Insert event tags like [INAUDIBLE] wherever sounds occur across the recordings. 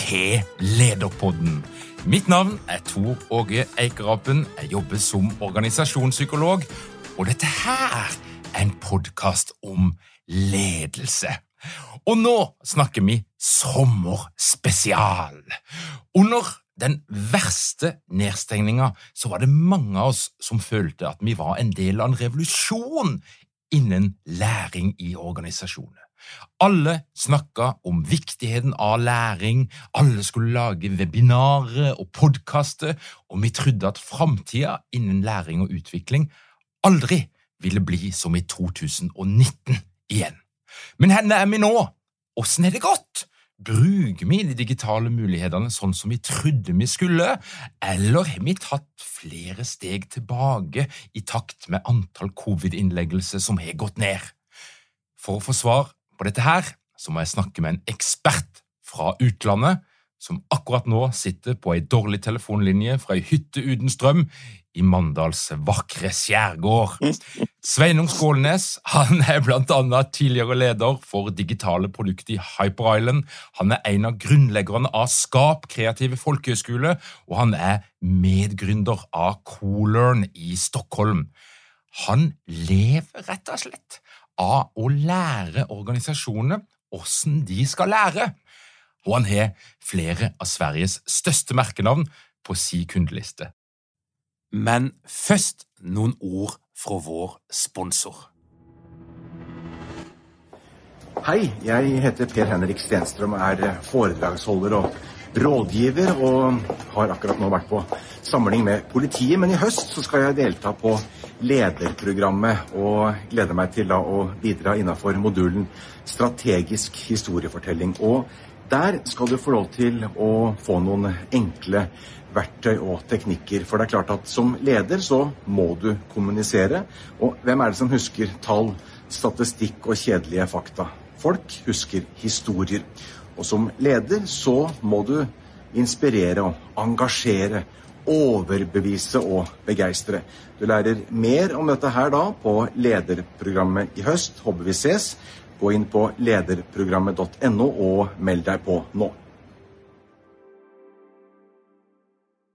til Lederpodden. Mitt navn er Tor Åge Eikerapen. Jeg jobber som organisasjonspsykolog, og dette her er en podkast om ledelse. Og nå snakker vi sommerspesial. Under den verste nedstengninga så var det mange av oss som følte at vi var en del av en revolusjon innen læring i organisasjoner. Alle snakka om viktigheten av læring, alle skulle lage webinarer og podkaster, og vi trodde at framtida innen læring og utvikling aldri ville bli som i 2019 igjen. Men hvor er vi nå? Åssen er det gått? Bruker vi de digitale mulighetene sånn som vi trodde vi skulle, eller har vi tatt flere steg tilbake i takt med antall covid-innleggelser som har gått ned? For å få svar på dette her, så må jeg snakke med en ekspert fra utlandet, som akkurat nå sitter på ei dårlig telefonlinje fra ei hytte uten strøm i Mandals vakre skjærgård. [LAUGHS] Sveinung Skålnes han er annet tidligere leder for digitale produkter i Hyper Island. Han er en av grunnleggerne av Skap kreative folkehøgskole, og han er medgründer av Colearn i Stockholm. Han lever rett og slett av å lære organisasjonene åssen de skal lære, og han har flere av Sveriges største merkenavn på si kundeliste. Men først noen ord fra vår sponsor. Hei, jeg heter Per Henrik Stenstrøm og er foredragsholder og rådgiver, og har akkurat nå vært på samling med politiet. Men i høst så skal jeg delta på lederprogrammet, og gleder meg til da å bidra innafor modulen strategisk historiefortelling. Og der skal du få lov til å få noen enkle verktøy og teknikker. For det er klart at som leder så må du kommunisere. Og hvem er det som husker tall, statistikk og kjedelige fakta? Folk husker historier. Og som leder så må du inspirere og engasjere, overbevise og begeistre. Du lærer mer om dette her da på lederprogrammet i høst. Håper vi ses. Gå inn på lederprogrammet.no og meld deg på nå.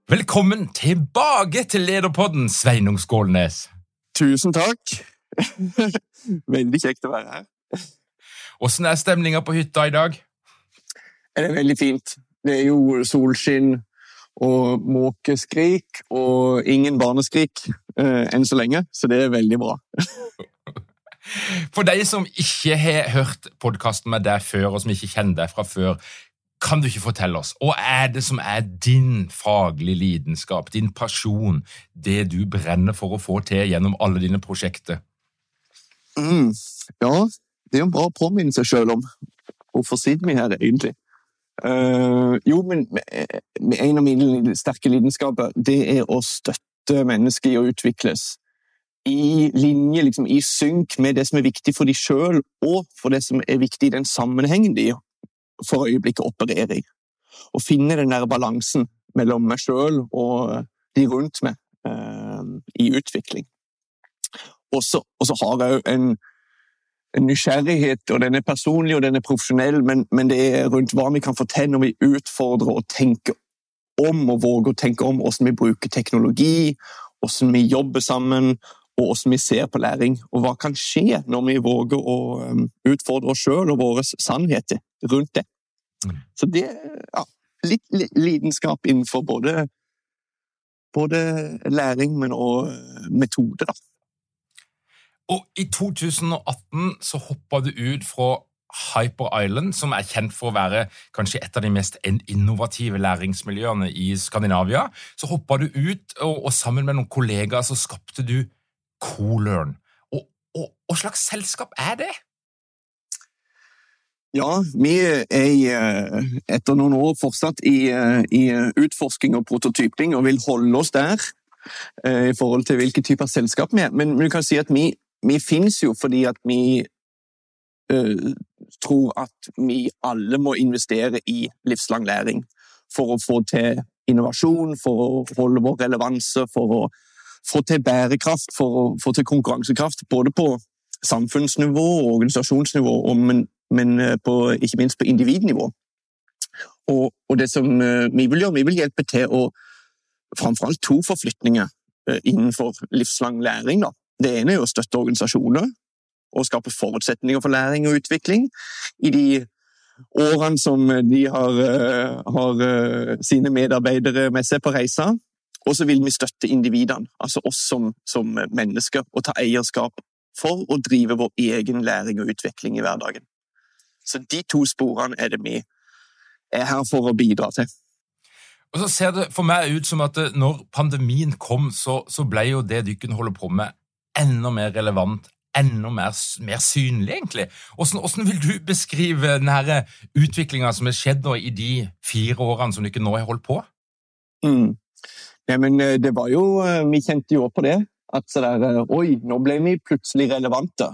Velkommen tilbake til Lederpodden, Sveinung Skålnes. Tusen takk. [LAUGHS] veldig kjekt å være her. Åssen er stemninga på hytta i dag? Det er veldig fint. Det er jo solskinn og måkeskrik og ingen barneskrik eh, enn så lenge, så det er veldig bra. [LAUGHS] For deg som ikke har hørt podkasten med deg før, og som ikke kjenner deg fra før, kan du ikke fortelle oss, hva er det som er din faglige lidenskap, din pasjon, det du brenner for å få til gjennom alle dine prosjekter? Mm, ja, det er en bra påminnelse sjøl om. Hvorfor sitter vi her, egentlig? Uh, jo, men en av mine sterke lidenskaper det er å støtte mennesker i å utvikles i linje, liksom, i synk med det som er viktig for de sjøl, og for det som er viktig i den sammenhengen de for øyeblikket opererer i. Å finne den der balansen mellom meg sjøl og de rundt meg uh, i utvikling. Og så har jeg òg en, nysgjerrighet, og den er personlig og den er profesjonell, men, men, det er rundt hva vi kan få til når vi utfordrer og tenker om, og våger å tenke om hvordan vi bruker teknologi, hvordan vi jobber sammen, og hvordan vi ser på læring. Og hva kan skje når vi våger å um, utfordre oss sjøl og våre sannheter rundt det. Mm. Så det ja, litt lidenskap innenfor både både læring, men også eh, metode, da. Og i 2018 så hoppa du ut fra Hyper Island, som er kjent for å være kanskje et av de mest innovative læringsmiljøene i Skandinavia. Så hoppa du ut, og, og, sammen med noen kollegaer så skapte du Colern. Og hva slags selskap er det? Ja, vi er eh, etter noen år fortsatt i, eh, i utforsking og prototyping og vil holde oss der eh, i forhold til hvilke typer selskap vi er. Men du kan si at vi, vi finnes jo fordi at vi uh, tror at vi alle må investere i livslang læring for å få til innovasjon, for å holde vår relevanse, for å få til bærekraft, for å få til konkurransekraft. Både på samfunnsnivå og organisasjonsnivå, men men eh, på, ikke minst på individnivå. Og, og, det som eh, vi vil gjøre, vi vil hjelpe til å Framfor alt to forflytninger innenfor livslang læring. Da. Det ene er å støtte organisasjoner og skape forutsetninger for læring og utvikling i de årene som de har, har sine medarbeidere med seg på reisa. Og så vil vi støtte individene, altså oss som, som mennesker, og ta eierskap for å drive vår egen læring og utvikling i hverdagen. Så de to sporene er det vi er her for å bidra til. Og så ser det for meg ut som at eh, når pandemien kom, så, så ble jo det dere holder på med, enda mer relevant, enda mer, mer synlig, egentlig. Hvordan, hvordan, vil du beskrive denne utviklinga som har skjedd i de fire årene som dere nå har holdt på? Mm. Men eh, det var jo eh, Vi kjente jo på det. At så der, Oi, nå ble vi plutselig relevante.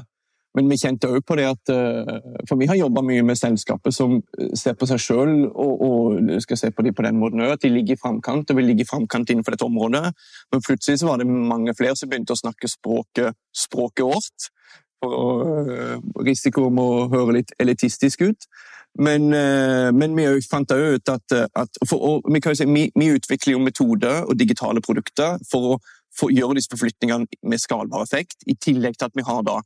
Men vi kjente òg på det at eh, For vi har jobba mye med selskapet som eh, ser på seg sjøl og, og, skal se på dem på den måten òg, at de ligger i framkant og vil ligge i framkant innenfor dette området. Men plutselig så var det mange flere som begynte å snakke språket, språket vårt. For uh, risiko om å høre litt elitistisk ut. Men, men vi fant òg ut at, at for, vi, si, vi, vi, utvikler jo metoder og digitale produkter for å for gjøre disse forflytningene med skalbar effekt, i tillegg til at vi har da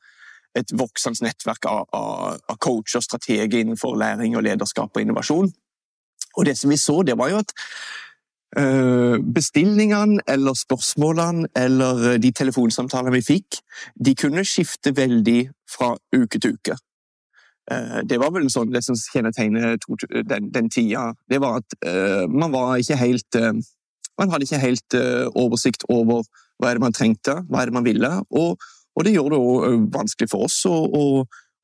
et voksende nettverk av, av, av coacher strateger innenfor læring og lederskap og innovasjon. Og det som vi så, det var jo at uh, bestillingene eller spørsmålene eller de telefonsamtalene vi fikk, de kunne skifte veldig fra uke til uke. Uh, det var vel sånn det som kjennetegner den, den tida. Det var at man var ikke helt Man hadde ikke helt oversikt over hva er det man trengte, hva er det man ville. og og det gjør det òg vanskelig for oss å, å,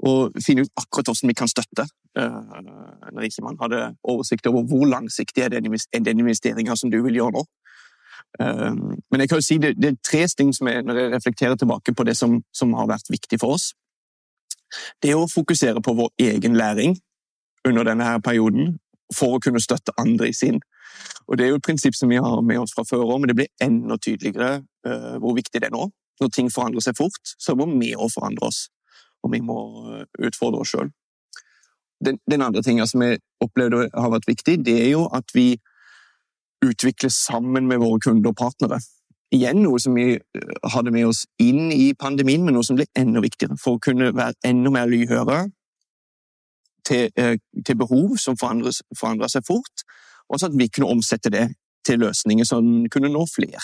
å, finne ut akkurat hvordan vi kan støtte. Når ikke man hadde oversikt over hvor langsiktig er den investeringa som du vil gjøre nå. Men jeg kan jo si det, det er tre ting som jeg, når jeg reflekterer tilbake på det som, som har vært viktig for oss. Det er å fokusere på vår egen læring under denne her perioden for å kunne støtte andre i sin. Og Det er jo et prinsipp som vi har med oss fra før òg, men det blir enda tydeligere uh, hvor viktig det er nå når ting forandrer seg fort, så må vi òg forandre oss. Og vi må eh, utfordre oss sjøl. Den, den, andre tinga som jeg opplevde har vært viktig, det er jo at vi utvikler sammen med våre kunder og partnere. Igjen noe som vi eh, hadde med oss inn i pandemien, men noe som ble enda viktigere for å kunne være enda mer lydhøre til, eh, til behov som forandrer seg fort, og så at vi kunne omsette det til løsninger som kunne nå flere.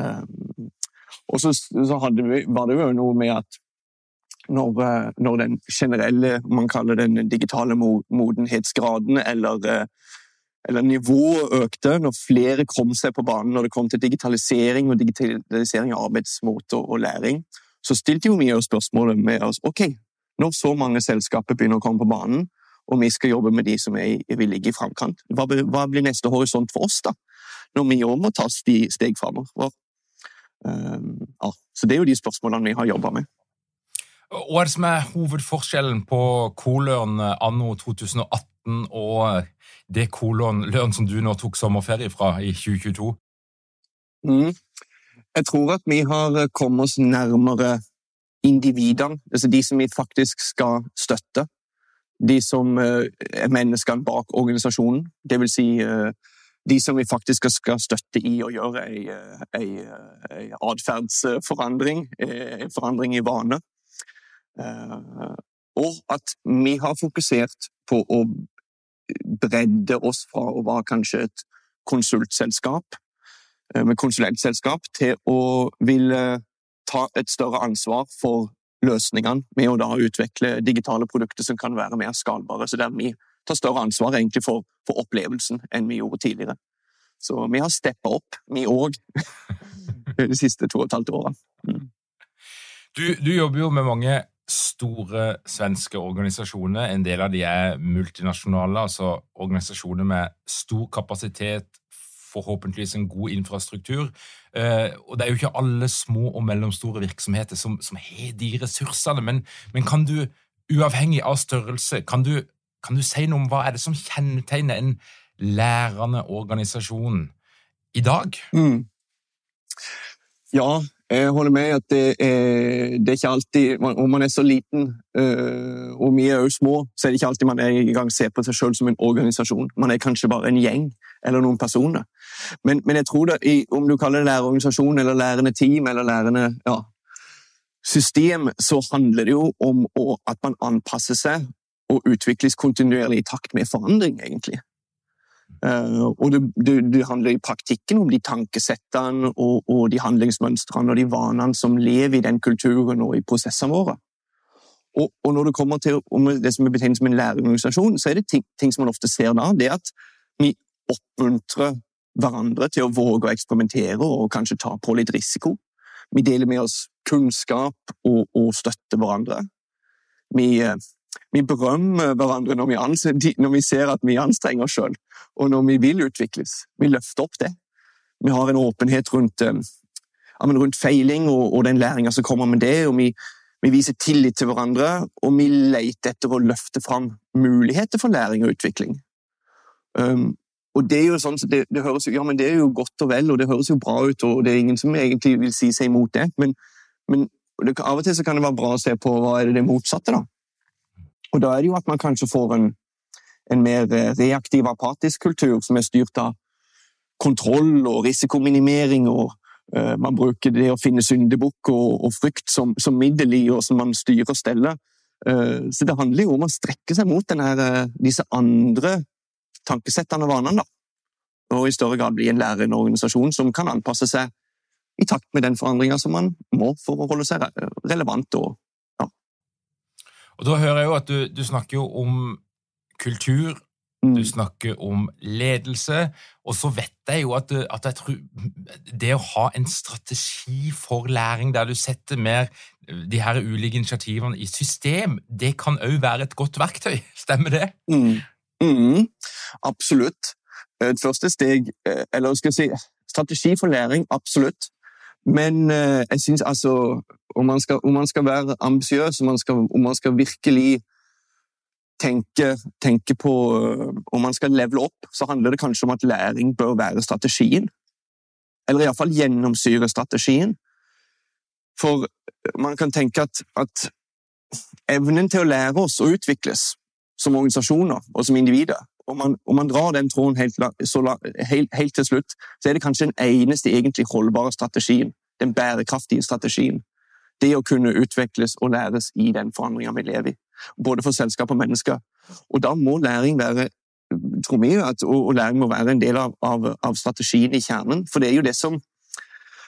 Um, og så, så vi, var det jo noe med at når, eh, når, den generelle, man kaller den digitale modenhetsgraden, eller, eh, eller nivået økte, når flere kom seg på banen når det kom til digitalisering og digitalisering av arbeidsmåte og, læring, så stilte jo vi oss spørsmålet med oss ok, når så mange selskaper begynner å komme på banen, og vi skal jobbe med de som er, vil ligge i framkant, hva, hva, blir neste horisont for oss, da? Når vi òg må ta steg framover. Ehm, ja, så det er jo de spørsmålene vi har jobba med. Hva er det som er hovedforskjellen på Kolørn anno 2018 og det Kolørn som du nå tok sommerferie fra i 2022? Mm. Jeg tror at vi har kommet oss nærmere individene, altså de som vi faktisk skal støtte. De som eh, er menneskene bak organisasjonen. Det vil si eh, de som vi faktisk skal støtte i å gjøre en eh, atferdsforandring, en forandring i vane. Og at vi har fokusert på å bredde oss fra å være kanskje et konsultselskap med konsulentselskap til å ville ta et større ansvar for løsningene med å da utvikle digitale produkter som kan være mer skalbare. Så der vi tar større ansvar egentlig for, for opplevelsen enn vi gjorde tidligere. Så vi har steppa opp, vi òg, [LAUGHS] de siste to og et halvt årene. Mm. Du, du, jobber jo med mange store svenske organisasjoner. En del av de er multinasjonale, altså organisasjoner med stor kapasitet, forhåpentligvis en god infrastruktur. Eh, og det er jo ikke alle små og mellomstore virksomheter som, som har de ressursene, men, men, kan du, uavhengig av størrelse, kan du, kan du si noe om hva er det som kjennetegner en lærende organisasjon i dag? Mm. Ja, jeg holder med at det er, det er ikke alltid Om man er så liten, øh, og vi er jo små, så er det ikke alltid man er i gang ser på seg selv som en organisasjon. Man er kanskje bare en gjeng eller noen personer. Men, men jeg tror det, om du kaller det lærerorganisasjon eller lærende team eller lærende ja, system, så handler det jo om å, at man anpasser seg og utvikles kontinuerlig i takt med forandring, egentlig. Uh, og det, det, det, handler i praktikken om de tankesettene og, og, de handlingsmønstrene og de vanene som lever i den kulturen og i prosessene våre. Og, og når det kommer til det som er betegnet som en lærerorganisasjon, så er det ting, ting, som man ofte ser da, det at vi oppmuntrer hverandre til å våge å eksperimentere og kanskje ta på litt risiko. Vi deler med oss kunnskap og, og støtter hverandre. Vi, eh, vi, berømmer hverandre når vi, anser, når vi, ser at vi anstrenger oss sjøl, og når vi vil utvikles. Vi løfter opp det. Vi har en åpenhet rundt, eh, ja, rundt feiling og, og den læringa som kommer med det. og vi, vi viser tillit til hverandre, og vi leter etter å løfte fram muligheter for læring og utvikling. Um, og det er jo sånn, det, det, høres, ja, men det er jo godt og vel, og det høres jo bra ut, og det er ingen som egentlig vil si seg imot det. Men, men det, av og til så kan det være bra å se på hva er det, det motsatte, da. Og da er det jo at man kanskje får en, en mer eh, reaktiv, apatisk kultur som er styrt av kontroll og risikominimering, og uh, man bruker det å finne syndebukk og, og, frykt som, som middel i, og som man styrer og steller. Uh, så det handler jo om å strekke seg mot denne, disse andre tankesettene og vanene, da. Og i større grad bli en lærende organisasjon som kan anpasse seg i takt med den forandringa som man må for å holde seg relevant og. Og da hører jeg jo at du, du snakker jo om kultur, mm. du snakker om ledelse, og så vet jeg jo at, at jeg tror det å ha en strategi for læring der du setter mer de her ulike initiativene i system, det kan òg være et godt verktøy. [LAUGHS] Stemmer det? Mm. Mm, absolutt. Et første steg, eh, eller skal jeg si strategi for læring, absolutt. Men eh, jeg syns altså om man, skal, om man skal være ambisiøs, om, om, man skal virkelig tenke, tenke på eh, Om man skal levele opp, så handler det kanskje om at læring bør være strategien. Eller iallfall gjennomsyre strategien. For man kan tenke at, at evnen til å lære oss å utvikles som organisasjoner og som individer. Om man, om man drar den tråden helt, helt, helt, til slutt, så er det kanskje den eneste egentlig holdbare strategien. Den bærekraftige strategien. Det å kunne utvikles og læres i den forandringa vi lever i. Både for selskap og mennesker. Og da må læring være tror vi at, og læring må være en del av, av, av, strategien i kjernen. For det er jo det som,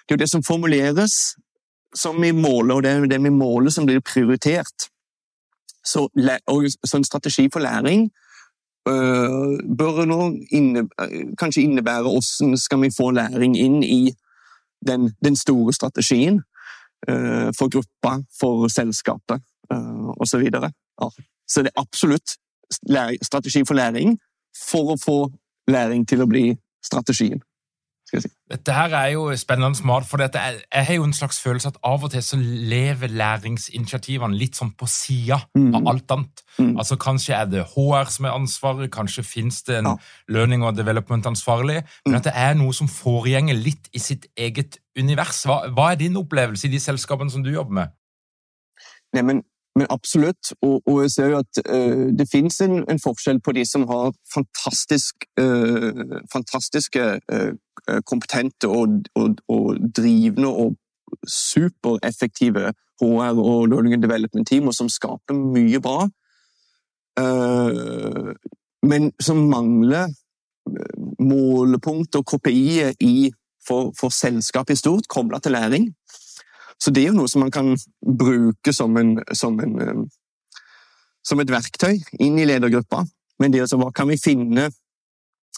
det det som formuleres som vi måler, og det er det vi måler som blir prioritert. Så, så en strategi for læring bør nå inne, kanskje innebære hvordan skal vi få læring inn i den, den store strategien uh, for gruppa, for selskapet uh, osv. Så, ja. så det er absolutt strategi for læring for å få læring til å bli strategien. Skal jeg si. Dette her er jo spennende smart, for er, jeg har jo en slags følelse at av og til så lever læringsinitiativene litt sånn på sida Mm. av alt annet. Mm. Altså Kanskje er det HR som er ansvaret, kanskje finnes det en Ja. learning og development ansvarlig, men Mm. at det er noe som foregjenger litt i sitt eget univers. Hva, hva er din opplevelse i de selskapene som du jobber med? Nei, men, absolutt. Og, og jeg ser jo at uh, det finnes en, en forskjell på de som har fantastisk, uh, fantastiske, uh, kompetente og, og, og drivende og supereffektive HR og learning and development team, og som skaper mye bra, men som mangler målepunkt og KPI-er for, for selskapet i stort, kobla til læring. Så det er jo noe som man kan bruke som, en, som, en, eh, som et verktøy inn i ledergruppa. Men det er altså, hva kan vi finne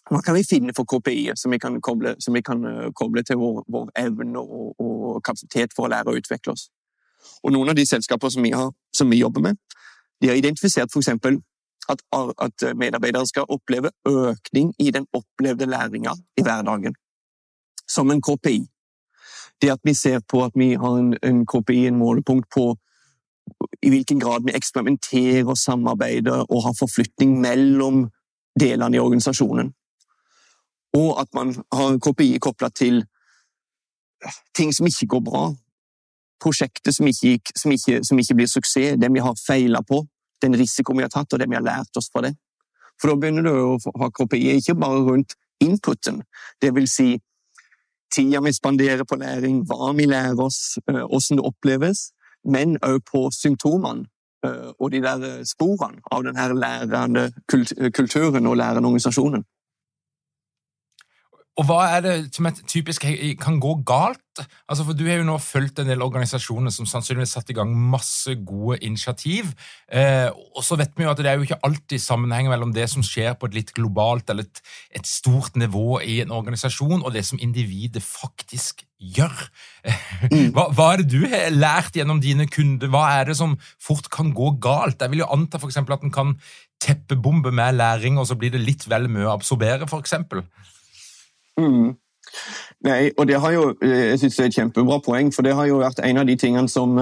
hva kan vi finne for KPI som som vi kan eh, koble til vår, vår evne og, og, kapasitet for å lære å utvikle oss? Og Noen av de selskaper som vi, har, som vi jobber med, de har identifisert f.eks. At, at medarbeidere skal oppleve økning i den opplevde læringa i hverdagen. Som en KPI det at vi ser på at vi har en, en KPI, en målepunkt på i hvilken grad vi eksperimenterer, og samarbeider og har forflytning mellom delene i organisasjonen. Og at man har en KPI kobla til ting som ikke går bra. Prosjekter som ikke, som ikke, som ikke blir suksess. Det vi har feila på. Den risikoen vi har tatt, og det vi har lært oss fra det. For da begynner du å ha KPI ikke bare rundt inputen, det vil si tida vi spanderer på læring, hva vi lærer oss, hvordan det oppleves, men òg på symptomene og de der sporene av den her lærende kulturen og lærende organisasjonen. Og hva er det som er typisk kan gå galt? Altså, for Du har jo nå fulgt en del organisasjoner som sannsynligvis satt i gang masse gode initiativ. Eh, og så vet vi jo at det er jo ikke alltid sammenheng mellom det som skjer på et litt globalt eller et, et stort nivå i en organisasjon, og det som individet faktisk gjør. Mm. [LAUGHS] Hva, hva er det du har lært gjennom dine kunder? Hva er det som fort kan gå galt? Jeg vil jo anta for at en kan teppebombe med læring, og så blir det litt vel mye å absorbere, f.eks. Mm. Nei, og det har jo, jeg synes det er et kjempebra poeng, for det har jo vært en av de tingene som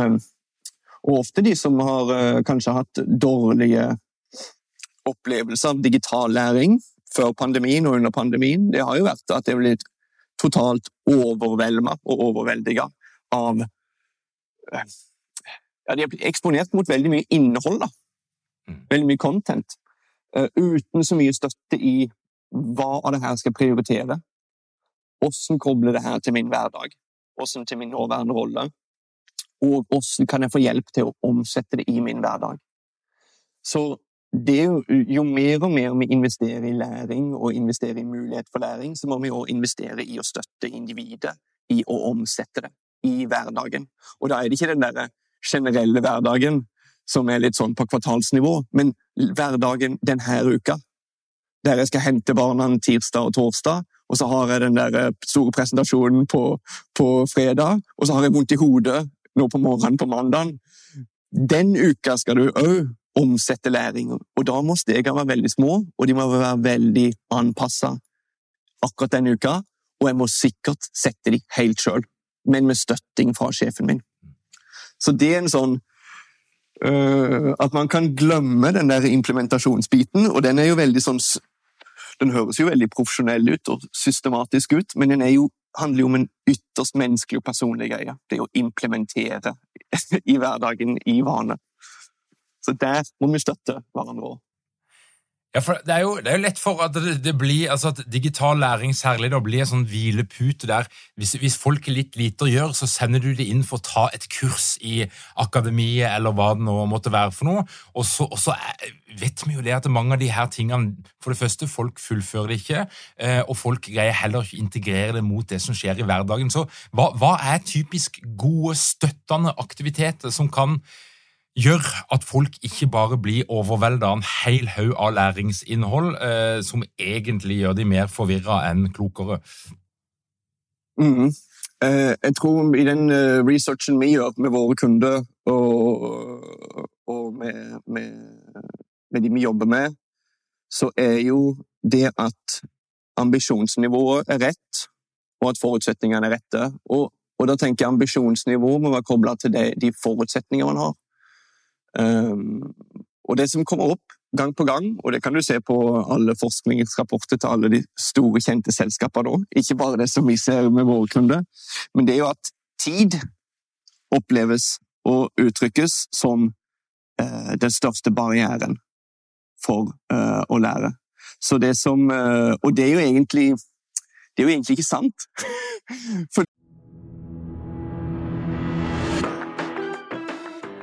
Og ofte de som har kanskje hatt dårlige opplevelser av digital læring før pandemien og under pandemien, det har jo vært at det er blitt totalt overvelda og overveldiga av Ja, de er eksponert mot veldig mye innhold, da. Veldig mye content. Uten så mye støtte i hva av det her skal prioritere. Hvordan kobler det her til min hverdag? Hvordan til min nåværende rolle? Og hvordan kan jeg få hjelp til å omsette det i min hverdag? Så jo, jo mer og mer vi investerer i læring og investerer i mulighet for læring, så må vi òg investere i å støtte individet i å omsette det i hverdagen. Og da er det ikke den der generelle hverdagen som er litt sånn på kvartalsnivå, men hverdagen denne uka. Der jeg skal hente barna tirsdag og torsdag, og så har jeg den der store presentasjonen på, på fredag, og så har jeg vondt i hodet nå på morgenen på mandag. Den uka skal du òg omsette læring, og da må stegene være veldig små, og de må være veldig anpassa akkurat den uka, og jeg må sikkert sette de helt sjøl, men med støtting fra sjefen min. Så det er en sånn uh, At man kan glemme den der implementasjonsbiten, og den er jo veldig sånn den høres jo veldig profesjonell ut og systematisk ut, men den jo, handler jo om en ytterst menneskelig og personlig greie. Det å implementere [LAUGHS] i hverdagen, i vane. Så der må vi støtte hverandre. Ja, for det er, jo, det er jo lett for at det, det blir, altså at digital læring særlig da blir en sånn hvilepute der hvis, hvis folk er litt lite å gjøre, så sender du det inn for å ta et kurs i akademiet eller hva det nå måtte være for noe. Og så, og så vet vi jo det at mange av de her tingene For det første, folk fullfører det ikke, eh, og folk greier heller ikke å integrere det mot det som skjer i hverdagen. Så hva, hva er typisk gode, støttende aktiviteter som kan gjør at folk ikke bare blir overvelda av en hel haug av læringsinnhold eh, som egentlig gjør de mer forvirra enn klokere. Mm. Eh, jeg tror i den uh, researchen vi gjør med våre kunder, og, og med, med, med, de vi jobber med, så er jo det at ambisjonsnivået er rett, og at forutsetningene er rette. Og, og da tenker jeg ambisjonsnivået må være kobla til det, de forutsetningene man har. Um, og det som kommer opp gang på gang, og det kan du se på alle forskningsrapporter til alle de store, kjente selskapene nå, ikke bare det som vi ser med våre kunder, men det er jo at tid oppleves og uttrykkes som uh, den største barrieren for uh, å lære. Så det som uh, Og det er jo egentlig det er jo egentlig ikke sant. [LAUGHS] For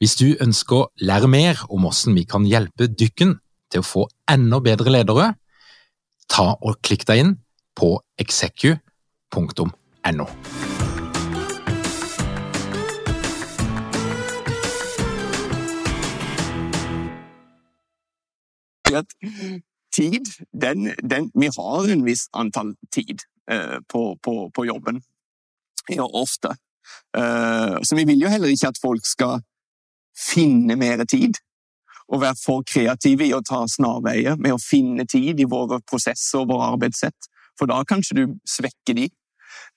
Hvis du ønsker å lære mer om hvordan vi kan hjelpe dykken til å få enda bedre ledere, ta og klikk deg inn på execu.no. Tid, den, den, Vi har en viss antall tid eh, på, på, på, jobben. Ja, ofte. Eh, så vi vil jo heller ikke at folk skal finne mer tid. Og være for kreative i å ta snarveier med å finne tid i våre prosesser og våre arbeidssett. For da kanskje du svekker de.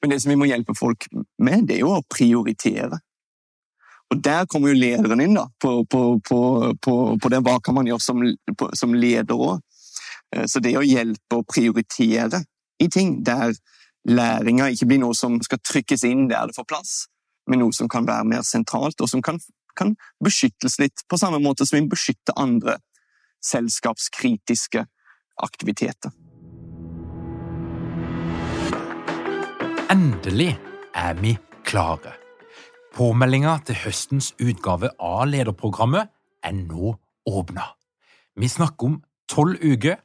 Men det som vi må hjelpe folk med, det er jo å prioritere. Og der kommer jo lederen inn, da, på, på, på, på det hva kan man gjøre som, som leder òg. Eh, så det å hjelpe å prioritere i ting der læringa ikke blir noe som skal trykkes inn der det får plass, men noe som kan være mer sentralt, og som kan kan beskyttes litt, på samme måte som vi beskytter andre selskapskritiske aktiviteter. Endelig er vi klare. Påmeldinga til høstens utgave av lederprogrammet er nå åpna. Vi snakker om tolv uker,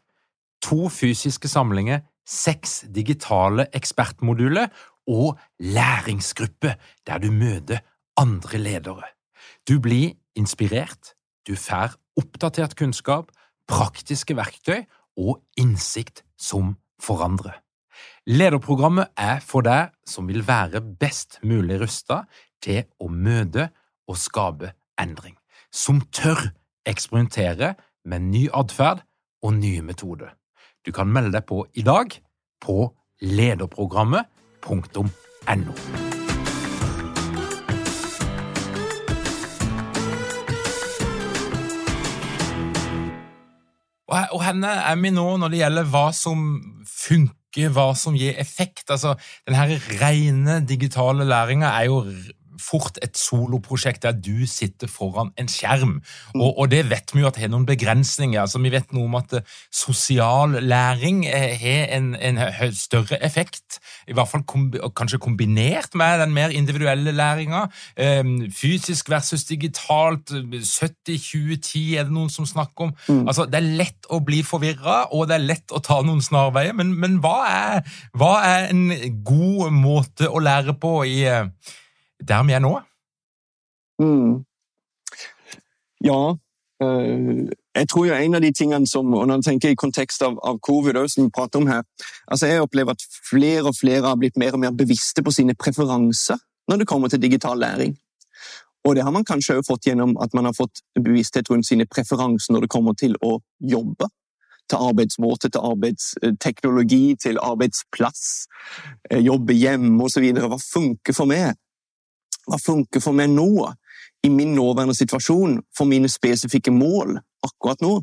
to fysiske samlinger, seks digitale ekspertmoduler og læringsgruppe der du møter andre ledere. Du blir inspirert, du får oppdatert kunnskap, praktiske verktøy og innsikt som forandrer. Lederprogrammet er for deg som vil være best mulig rustet til å møte og skape endring, som tør eksperimentere med ny atferd og nye metoder. Du kan melde deg på i dag på lederprogrammet.no. Og henne er vi nå når det gjelder hva som funker, hva som gir effekt. Altså, den rene digitale læringa er jo fort et soloprosjekt der du sitter foran en skjerm. Og, og det vet vi jo at har noen begrensninger. altså Vi vet noe om at eh, sosial læring eh, har en, en, større effekt. I hvert fall kombi, kanskje kombinert med den mer individuelle læringa. Ehm, fysisk versus digitalt. 70-20-10 er det noen som snakker om. Mm. Altså, Det er lett å bli forvirra, og det er lett å ta noen snarveier. Men, men hva, er, hva er en god måte å lære på i eh, der vi er nå? Mm. Ja. Øh, jeg tror jo en av de tingene som og når jeg tenker i kontekst av, av covid, også, som vi prater om her, altså Jeg opplever at flere og flere har blitt mer og mer bevisste på sine preferanser når det kommer til digital læring. Og det har man kanskje også fått gjennom at man har fått bevissthet rundt sine preferanser når det kommer til å jobbe. Til arbeidsmåte, til arbeidsteknologi, til arbeidsplass, øh, jobbe hjemme osv. Hva funker for meg? Hva funker for meg nå, i min nåværende situasjon, for mine spesifikke mål akkurat nå?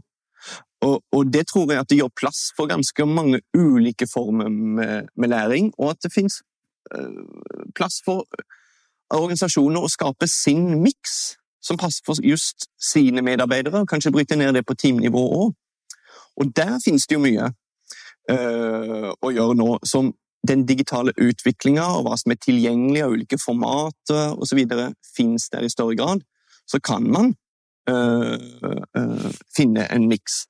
Og, og, det tror jeg at det gjør plass for ganske mange ulike former med, med læring, og at det finnes uh, plass for organisasjoner å skape sin miks som passer for just sine medarbeidere, og kanskje bryte ned det på teamnivå òg. Og der finnes det jo mye uh, å gjøre nå som den digitale utviklinga og hva som er tilgjengelig av ulike formater osv., finnes der i større grad, så kan man øh, øh, finne en miks.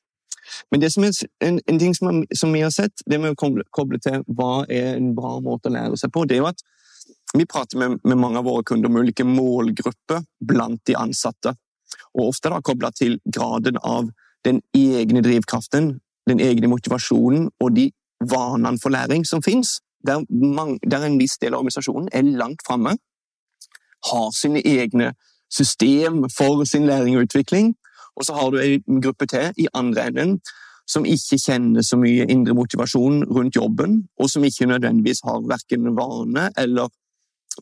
Men det som er en, en ting som, som, vi har sett, det med å koble, koble, til hva er en bra måte å lære seg på, det er jo at Vi prater med, med, mange av våre kunder om ulike målgrupper blant de ansatte. Og ofte da kobla til graden av den egne drivkraften, den egne motivasjonen og de vanene for læring som finnes. Der, der en viss del av organisasjonen er langt framme, har sine egne system for sin læring og utvikling. Og så har du en gruppe til i andre enden som ikke kjenner så mye indre motivasjon rundt jobben, og som ikke nødvendigvis har verken vane eller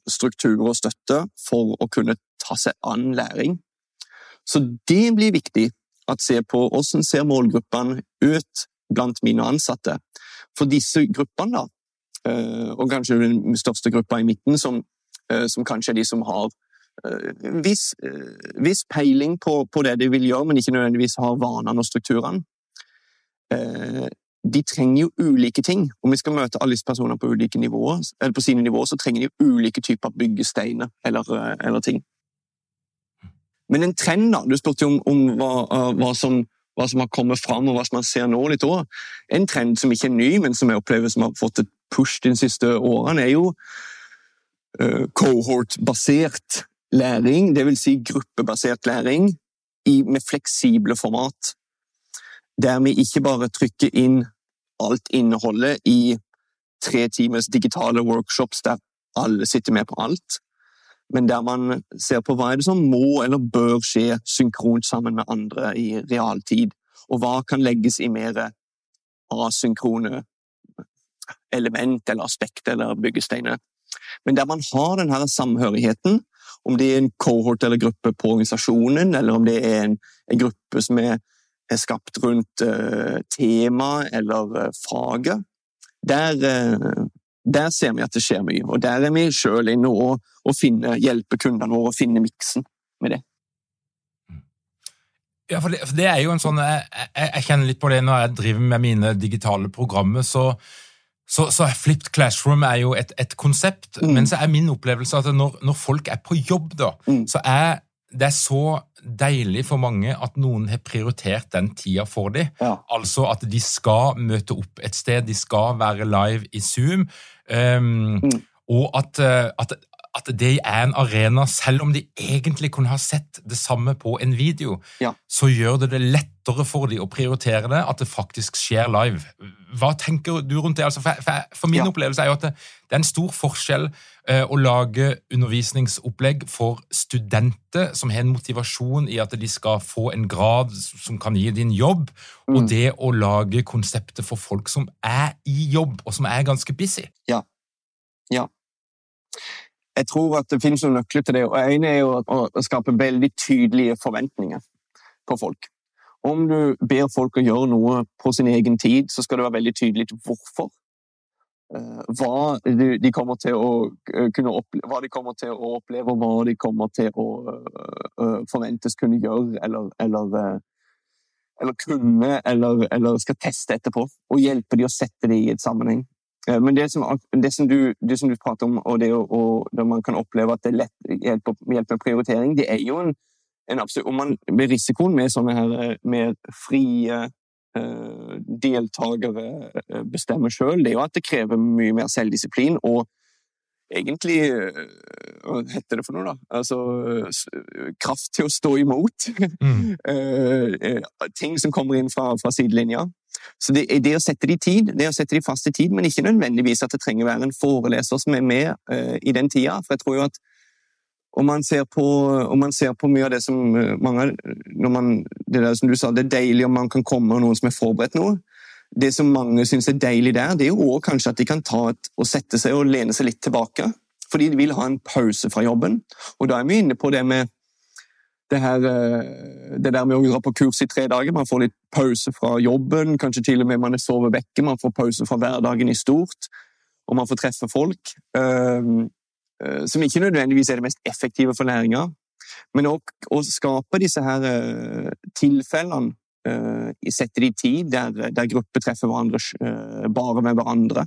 struktur og støtte for å kunne ta seg an læring. Så det blir viktig å se på hvordan ser målgruppene ut blant mine ansatte. For disse gruppene, da, eh, og kanskje den største gruppa i midten, som, eh, som kanskje er de som har eh, viss, viss peiling på, på, det de vil gjøre, men ikke nødvendigvis har vanene og strukturene. De trenger jo ulike ting. Om vi skal møte alle disse personene på nivåer, på sine nivåer, så trenger de ulike typer byggesteiner eller, eller ting. Men en trend, da Du spurte jo om, om hva, hva, som, hva, som, har kommet fram, og hva som man ser nå litt òg. En trend som ikke er ny, men som jeg opplever som har fått et push de siste årene, er jo uh, cohort-basert læring. Vil si gruppebasert læring med fleksible format. Der vi ikke bare trykker inn alt innholdet i tre timers digitale workshops der alle sitter med på alt, men der man ser på hva er det som må eller bør skje synkront sammen med andre i realtid, og hva kan legges i mer asynkrone element eller aspekt eller byggesteiner. Men der man har denne samhørigheten, om det er en cohort eller gruppe på organisasjonen, eller om det er en, en gruppe som er, er skapt rundt uh, tema eller uh, faget, der, uh, der ser vi at det skjer mye. Og der er vi sjøl inne og, og finner, hjelpe kundene våre å finne miksen med det. Ja, for det, for det, er jo en sånn jeg, jeg, jeg, kjenner litt på det når jeg driver med mine digitale programmer. så så, så Flipped Classroom er jo et, et konsept, mm. men så er min opplevelse at når, når folk er på jobb, da, mm. så er det er så deilig for mange at noen har prioritert den tida for dem. Ja. Altså at de skal møte opp et sted, de skal være live i Zoom. Um, mm. Og at, eh, at, at, det er en arena, selv om de egentlig kunne ha sett det samme på en video, ja. så gjør det det lettere for de å prioritere det, at det faktisk skjer live. Hva tenker du rundt det? Altså for, for, for, min ja. opplevelse er jo at det, det, er en stor forskjell å lage undervisningsopplegg for studenter som har en motivasjon i at de skal få en grad som kan gi din jobb, mm. og det å lage konseptet for folk som er i jobb, og som er ganske busy. Ja. Ja. Jeg tror at det finnes noen nøkler til det. og En er jo å skape veldig tydelige forventninger på folk. Om du ber folk å gjøre noe på sin egen tid, så skal det være veldig tydelig hvorfor. Eh, hva de kommer til å eh, kunne oppleve, hva de kommer til å oppleve, og hva de kommer til å eh, forventes kunne gjøre, eller, eller, eller kunne, eller, eller, skal teste etterpå. Og hjelpe de å sette det i et sammenheng. Men det som, det som, du, det som du, prater om, og det å, man kan oppleve at det lett hjelper, hjelper med prioritering, det er jo en, en absolutt Om man med risikoen med sånne her med frie deltakere bestemmer sjøl, det er jo at det krever mye mer selvdisiplin og egentlig Hva heter det for noe, da? Altså kraft til å stå imot. Mm. [LAUGHS] ting som kommer inn fra, fra sidelinja. Så det, det, å sette de tid, det å sette de fast i tid, men ikke nødvendigvis at det trenger å være en foreleser som er med uh, i den tida. For jeg tror jo at om man på, man ser på mye av det som uh, mange man, Det der som du sa, det er deilig om man kan komme og noen som er forberedt noe. Det som mange syns er deilig der, det er jo også kanskje at de kan ta et, og sette seg og lene seg litt tilbake. Fordi de vil ha en pause fra jobben. Og da er vi inne på det med det, her, eh, det der med å dra på kurs i tre dager. Man får litt pause fra jobben, kanskje til og med man er sovet vekke. Man får pause fra hverdagen i stort, og man får treffe folk. Um, som ikke nødvendigvis er det mest effektive for læringa. Men å, å, skape disse her uh, tilfellene, uh, sette de i tid der, der grupper treffer hverandre bare med hverandre,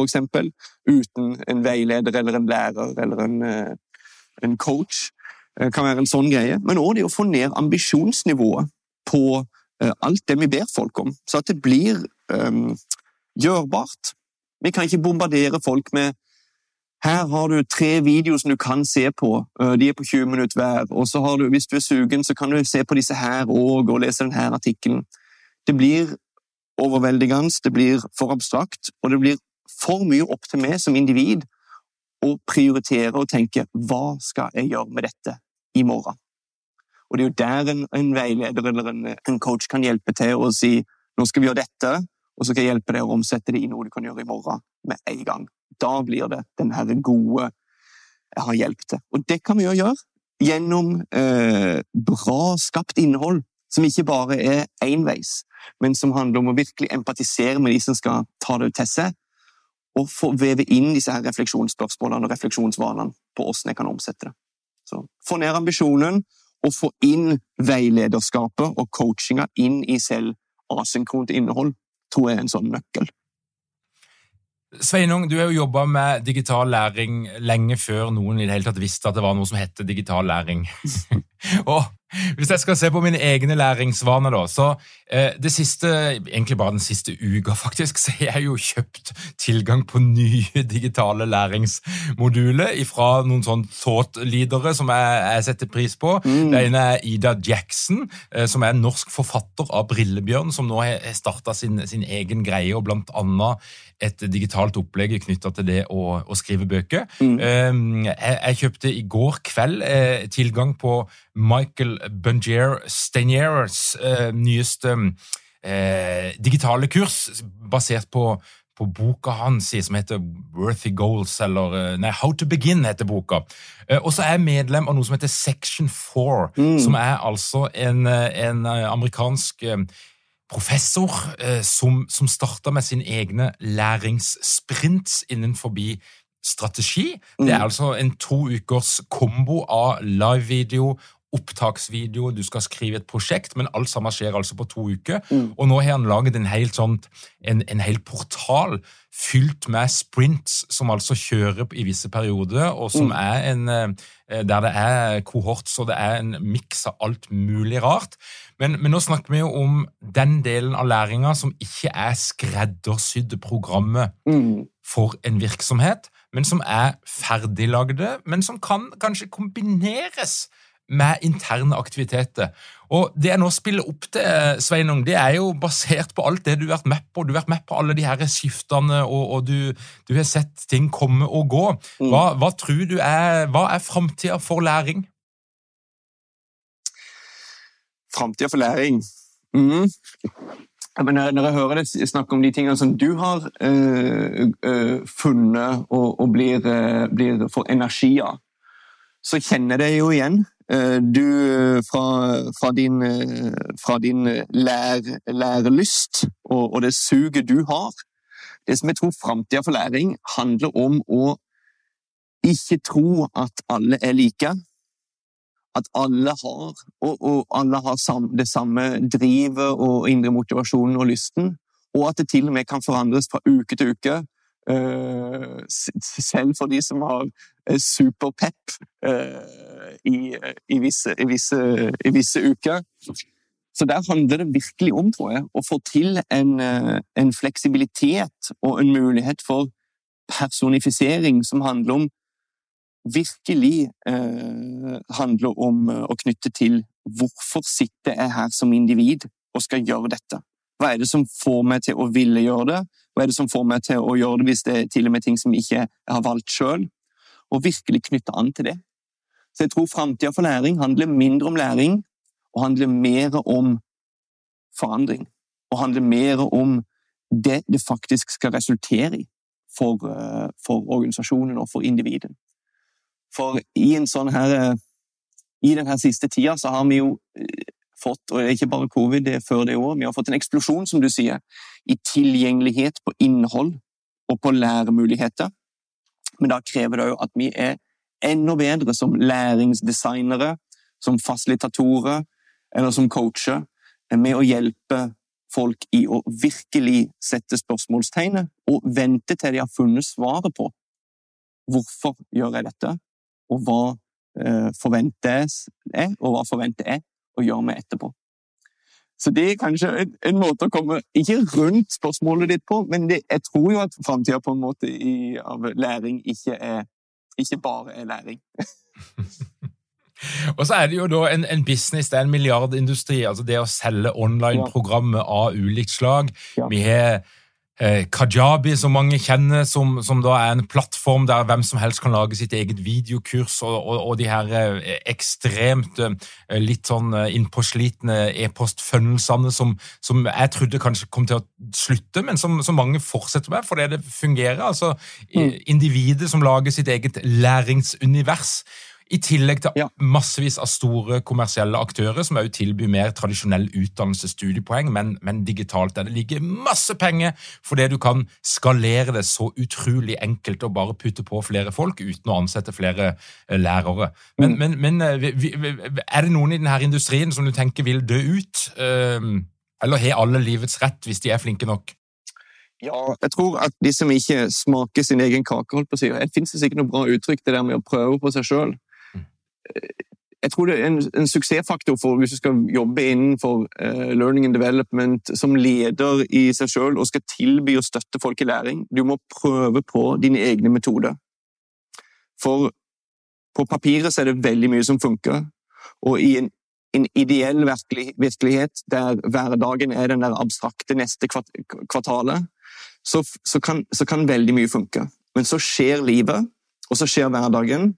eksempel, uten en veileder eller en lærer eller en, en coach, Eh, kan være en sånn greie. Men òg det å få ned ambisjonsnivået på eh, alt det vi ber folk om, så at det blir um, gjørbart. Vi kan ikke bombardere folk med Her har du tre videoer som du kan se på. Eh, de er på 20 minutter hver. Og så har du, hvis du er sugen, så kan du se på disse her òg og lese denne artikkelen. Det blir overveldigende, det blir for abstrakt, og det blir for mye opp til meg som individ å prioritere og tenke hva skal jeg gjøre med dette i morgen? Og Det er jo der en, en veileder eller en, en, coach kan hjelpe til å si nå skal vi gjøre dette, og så skal jeg hjelpe deg å omsette det i noe du kan gjøre i morgen med en gang. Da blir det den her gode jeg har hjelp til. Og det kan vi jo gjøre gjennom eh, bra skapt innhold, som ikke bare er enveis, men som handler om å virkelig empatisere med de som skal ta det til seg, og få veve inn disse her refleksjonsspørsmålene og refleksjonsvanene på hvordan jeg kan omsette det. Så Få ned ambisjonen og få inn veilederskapet og coachinga inn i selv asynkront innhold, tror jeg er en sånn nøkkel. Sveinung, du har jo jobba med digital læring lenge før noen i det hele tatt visste at det var noe som het digital læring. [LAUGHS] og hvis jeg skal se på mine egne læringsvaner, da, så eh, det siste, egentlig bare den siste uka, faktisk, så har jeg jo kjøpt tilgang på nye digitale læringsmoduler fra noen sånn thought-leadere som jeg, jeg, setter pris på. Mm. Det ene er Ida Jackson, eh, som er en norsk forfatter av Brillebjørn, som nå har starta sin, sin, egen greie, og blant annet et digitalt opplegg knytta til det å, å, skrive bøker. Mm. Eh, jeg, jeg, kjøpte i går kveld eh, tilgang på Michael Bungier Steniers eh, nyeste eh, digitale kurs, basert på, på boka hans som heter Worthy Goals, eller eh, nei, How to Begin heter boka. Eh, og så er jeg medlem av noe som heter Section 4, mm. som er altså en, en amerikansk professor som, som starta med sine egne læringssprints innenfor strategi. Det er mm. altså en to ukers kombo av live-video opptaksvideo, du skal skrive et prosjekt, men alt sammen skjer altså på to uker. Mm. Og nå har han laget en hel, sånt, en, en hel portal fylt med sprints, som altså kjører i visse perioder, og som mm. er en eh, der det er kohort, så det er en miks av alt mulig rart. Men, men, nå snakker vi jo om den delen av læringa som ikke er skreddersydde programmet mm. for en virksomhet, men som er ferdiglagde, men som kan kanskje kombineres med interne aktiviteter. Og Det jeg nå spiller opp til, Sveinung, det er jo basert på alt det du har vært med på. Du har vært med på alle de her skiftene, og, og du, du, har sett ting komme og gå. Mm. Hva, hva tror du er, hva er framtida for læring? Framtida for læring mm. Men når jeg hører deg snakke om de tingene som du har øh, øh, funnet og, og blir, øh, blir, for energi av, så kjenner jeg det jo igjen. Eh, du fra, fra din, eh, fra din lær, lærelyst og, og, det suget du har. Det som jeg tror framtida for læring handler om å ikke tro at alle er like. At alle har, og, og alle har sam, det samme drivet og indre motivasjonen og lysten. Og at det til og med kan forandres fra uke til uke. Selv for de som har superpep. Uh, i, i, visse, i, visse, i, visse, uker. Så der handler det virkelig om, tror jeg, å få til en, eh, en fleksibilitet og en mulighet for personifisering som handler om virkelig eh, handler om eh, å knytte til hvorfor sitter jeg her som individ og skal gjøre dette? Hva er det som får meg til å ville gjøre det? Hva er det som får meg til å gjøre det hvis det er til og med ting som jeg ikke har valgt sjøl? Og virkelig knytte an til det. Så jeg tror framtida for læring handler mindre om læring og handler mer om forandring. Og handler mer om det det faktisk skal resultere i for, eh, for organisasjonen og for individet. For i sånn her eh, I denne siste tida så har vi jo eh, fått, og det er ikke bare covid, det er før det år, vi har fått en eksplosjon, som du sier, i tilgjengelighet på innhold og på læremuligheter. Men da krever det jo at vi er enda bedre som læringsdesignere, som fasilitatorer eller som coacher, med å hjelpe folk i å virkelig sette spørsmålstegnet og vente til de har funnet svaret på hvorfor gjør jeg dette, og hva forventes forventer jeg, og hva forventer jeg å gjøre med etterpå. Så det er kanskje en, en, måte å komme ikke rundt spørsmålet ditt på, men det, jeg tror jo at framtida på en måte i, av læring ikke, er, ikke bare er læring. [LAUGHS] Og så er det jo da en, en, business, det er en milliardindustri. altså Det å selge online-programmer av ulikt slag. Ja. Vi har Kajabi, som mange kjenner, som, som, da er en plattform der hvem som helst kan lage sitt eget videokurs, og, og, og de her eh, ekstremt eh, litt sånn eh, innpåslitne e-postfunnelsene som, som, jeg trodde kanskje kom til å slutte, men som, som mange fortsetter med fordi det fungerer. altså mm. Individet som lager sitt eget læringsunivers. I tillegg til ja. massevis av store kommersielle aktører som også tilbyr mer tradisjonell utdannelse, studiepoeng, men, men, digitalt. Der det ligger masse penger fordi du kan skalere det så utrolig enkelt og bare putte på flere folk uten å ansette flere uh, lærere. Men, mm. men, men vi, er det noen i denne industrien som du tenker vil dø ut? Uh, eller har alle livets rett hvis de er flinke nok? Ja, jeg tror at de som ikke smaker sin egen kake, holdt på å si Det finnes ikke noe bra uttrykk, det der med å prøve på seg sjøl jeg tror det er en, en, suksessfaktor for hvis du skal jobbe innenfor uh, learning and development som leder i seg selv og skal tilby og støtte folk i læring. Du må prøve på dine egne metoder. For på papiret så er det veldig mye som funker, og i en, en ideell virkelig, virkelighet der hverdagen er den der abstrakte neste kvartalet, så, så, kan, så kan veldig mye funke. Men så skjer livet, og så skjer hverdagen,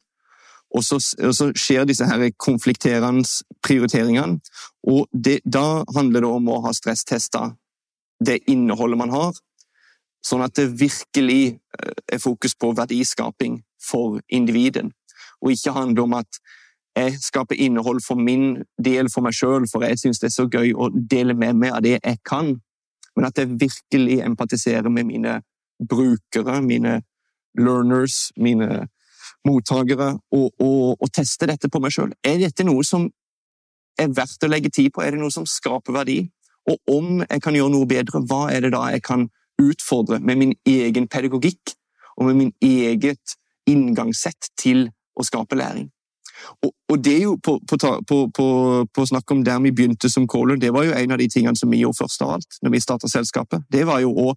og så, og så, skjer disse her konflikterende prioriteringene. Og det, da handler det om å ha stresstesta det innholdet man har, sånn at det virkelig eh, er fokus på verdiskaping for individen. Og ikke handler om at jeg skaper innhold for min del, for meg sjøl, for jeg syns det er så gøy å dele med meg av det jeg kan. Men at jeg virkelig empatiserer med mine brukere, mine learners, mine mottakere og, og, og, teste dette på meg sjøl. Er dette noe som er verdt å legge tid på? Er det noe som skaper verdi? Og om jeg kan gjøre noe bedre, hva er det da jeg kan utfordre med min egen pedagogikk og med min eget inngangssett til å skape læring? Og, og det er jo på, på, på, på, snakk om der vi begynte som Colin, det var jo en av de tingene som vi gjorde først av alt når vi starta selskapet. Det var jo å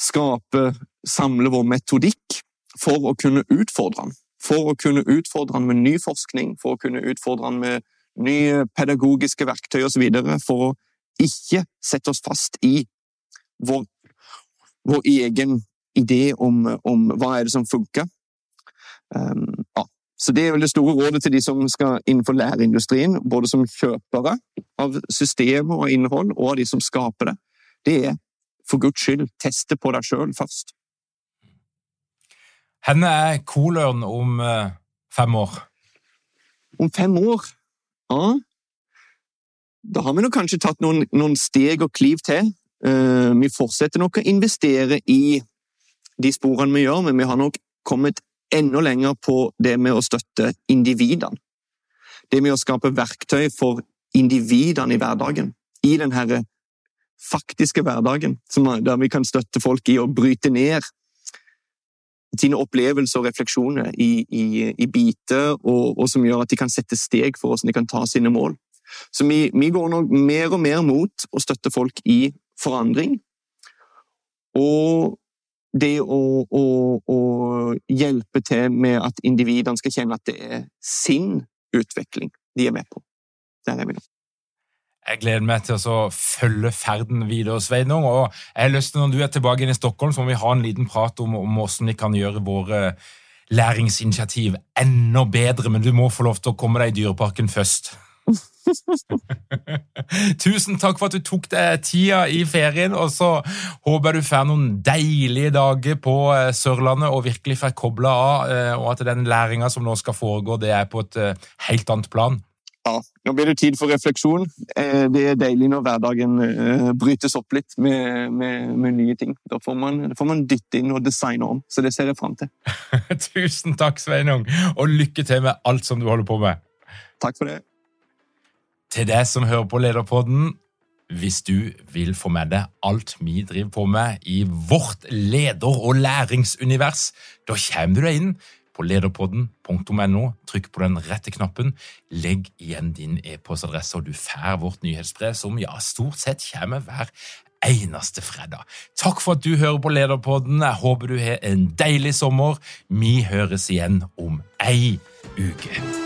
skape, samle vår metodikk for å kunne utfordre han. For å kunne utfordre han med ny forskning, for å kunne utfordre han med nye pedagogiske verktøy osv. For å ikke sette oss fast i vår, vår egen idé om, om, hva er det som funker. Um, ja. Så Det er vel det store rådet til de som skal innenfor læreindustrien, både som kjøpere av systemer og innhold, og av de som skaper det. Det er for guds skyld teste på deg sjøl først. Henne er Koløren om uh, fem år? Om fem år? Ja Da har vi nok kanskje tatt noen, noen steg og kliv til. Uh, vi fortsetter nok å investere i de sporene vi gjør, men vi har nok kommet enda lenger på det med å støtte individene. Det med å skape verktøy for individene i hverdagen. I denne faktiske hverdagen, der vi kan støtte folk i å bryte ned sine opplevelser og refleksjoner i, i, i biter, og, og, som gjør at de kan sette steg for hvordan de kan ta sine mål. Så vi, vi går nå mer og mer mot å støtte folk i forandring. Og det å, å, å, hjelpe til med at individene skal kjenne at det er sin utvikling de er med på. Der er vi nå. Jeg gleder meg til å følge ferden videre, Sveinung. Og jeg har lyst til, når du er tilbake inn i Stockholm, så må vi ha en liten prat om, om hvordan vi kan gjøre våre læringsinitiativ enda bedre. Men du må få lov til å komme deg i Dyreparken først. [LAUGHS] Tusen takk for at du tok deg tida i ferien, og så håper jeg du får noen deilige dager på eh, Sørlandet og virkelig får kobla av, eh, og at den læringa som nå skal foregå, det er på et eh, helt annet plan. Ja, nå blir det tid for refleksjon. Eh, det er deilig når hverdagen eh, brytes opp litt med, med, med nye ting. Da får man, får man, dytte inn og designe om, så det ser jeg fram til. [LAUGHS] Tusen takk, Sveinung, og lykke til med alt som du holder på med. Takk for det. Til deg som hører på Lederpodden, hvis du vil få med deg alt vi driver på med i vårt leder- og læringsunivers, da kommer du deg inn på lederpodden.no. Trykk på den rette knappen. Legg igjen din e-postadresse, og du får vårt nyhetsbrev, som ja, stort sett kommer hver eneste fredag. Takk for at du hører på Lederpodden. Jeg håper du har en deilig sommer. Vi høres igjen om ei uke.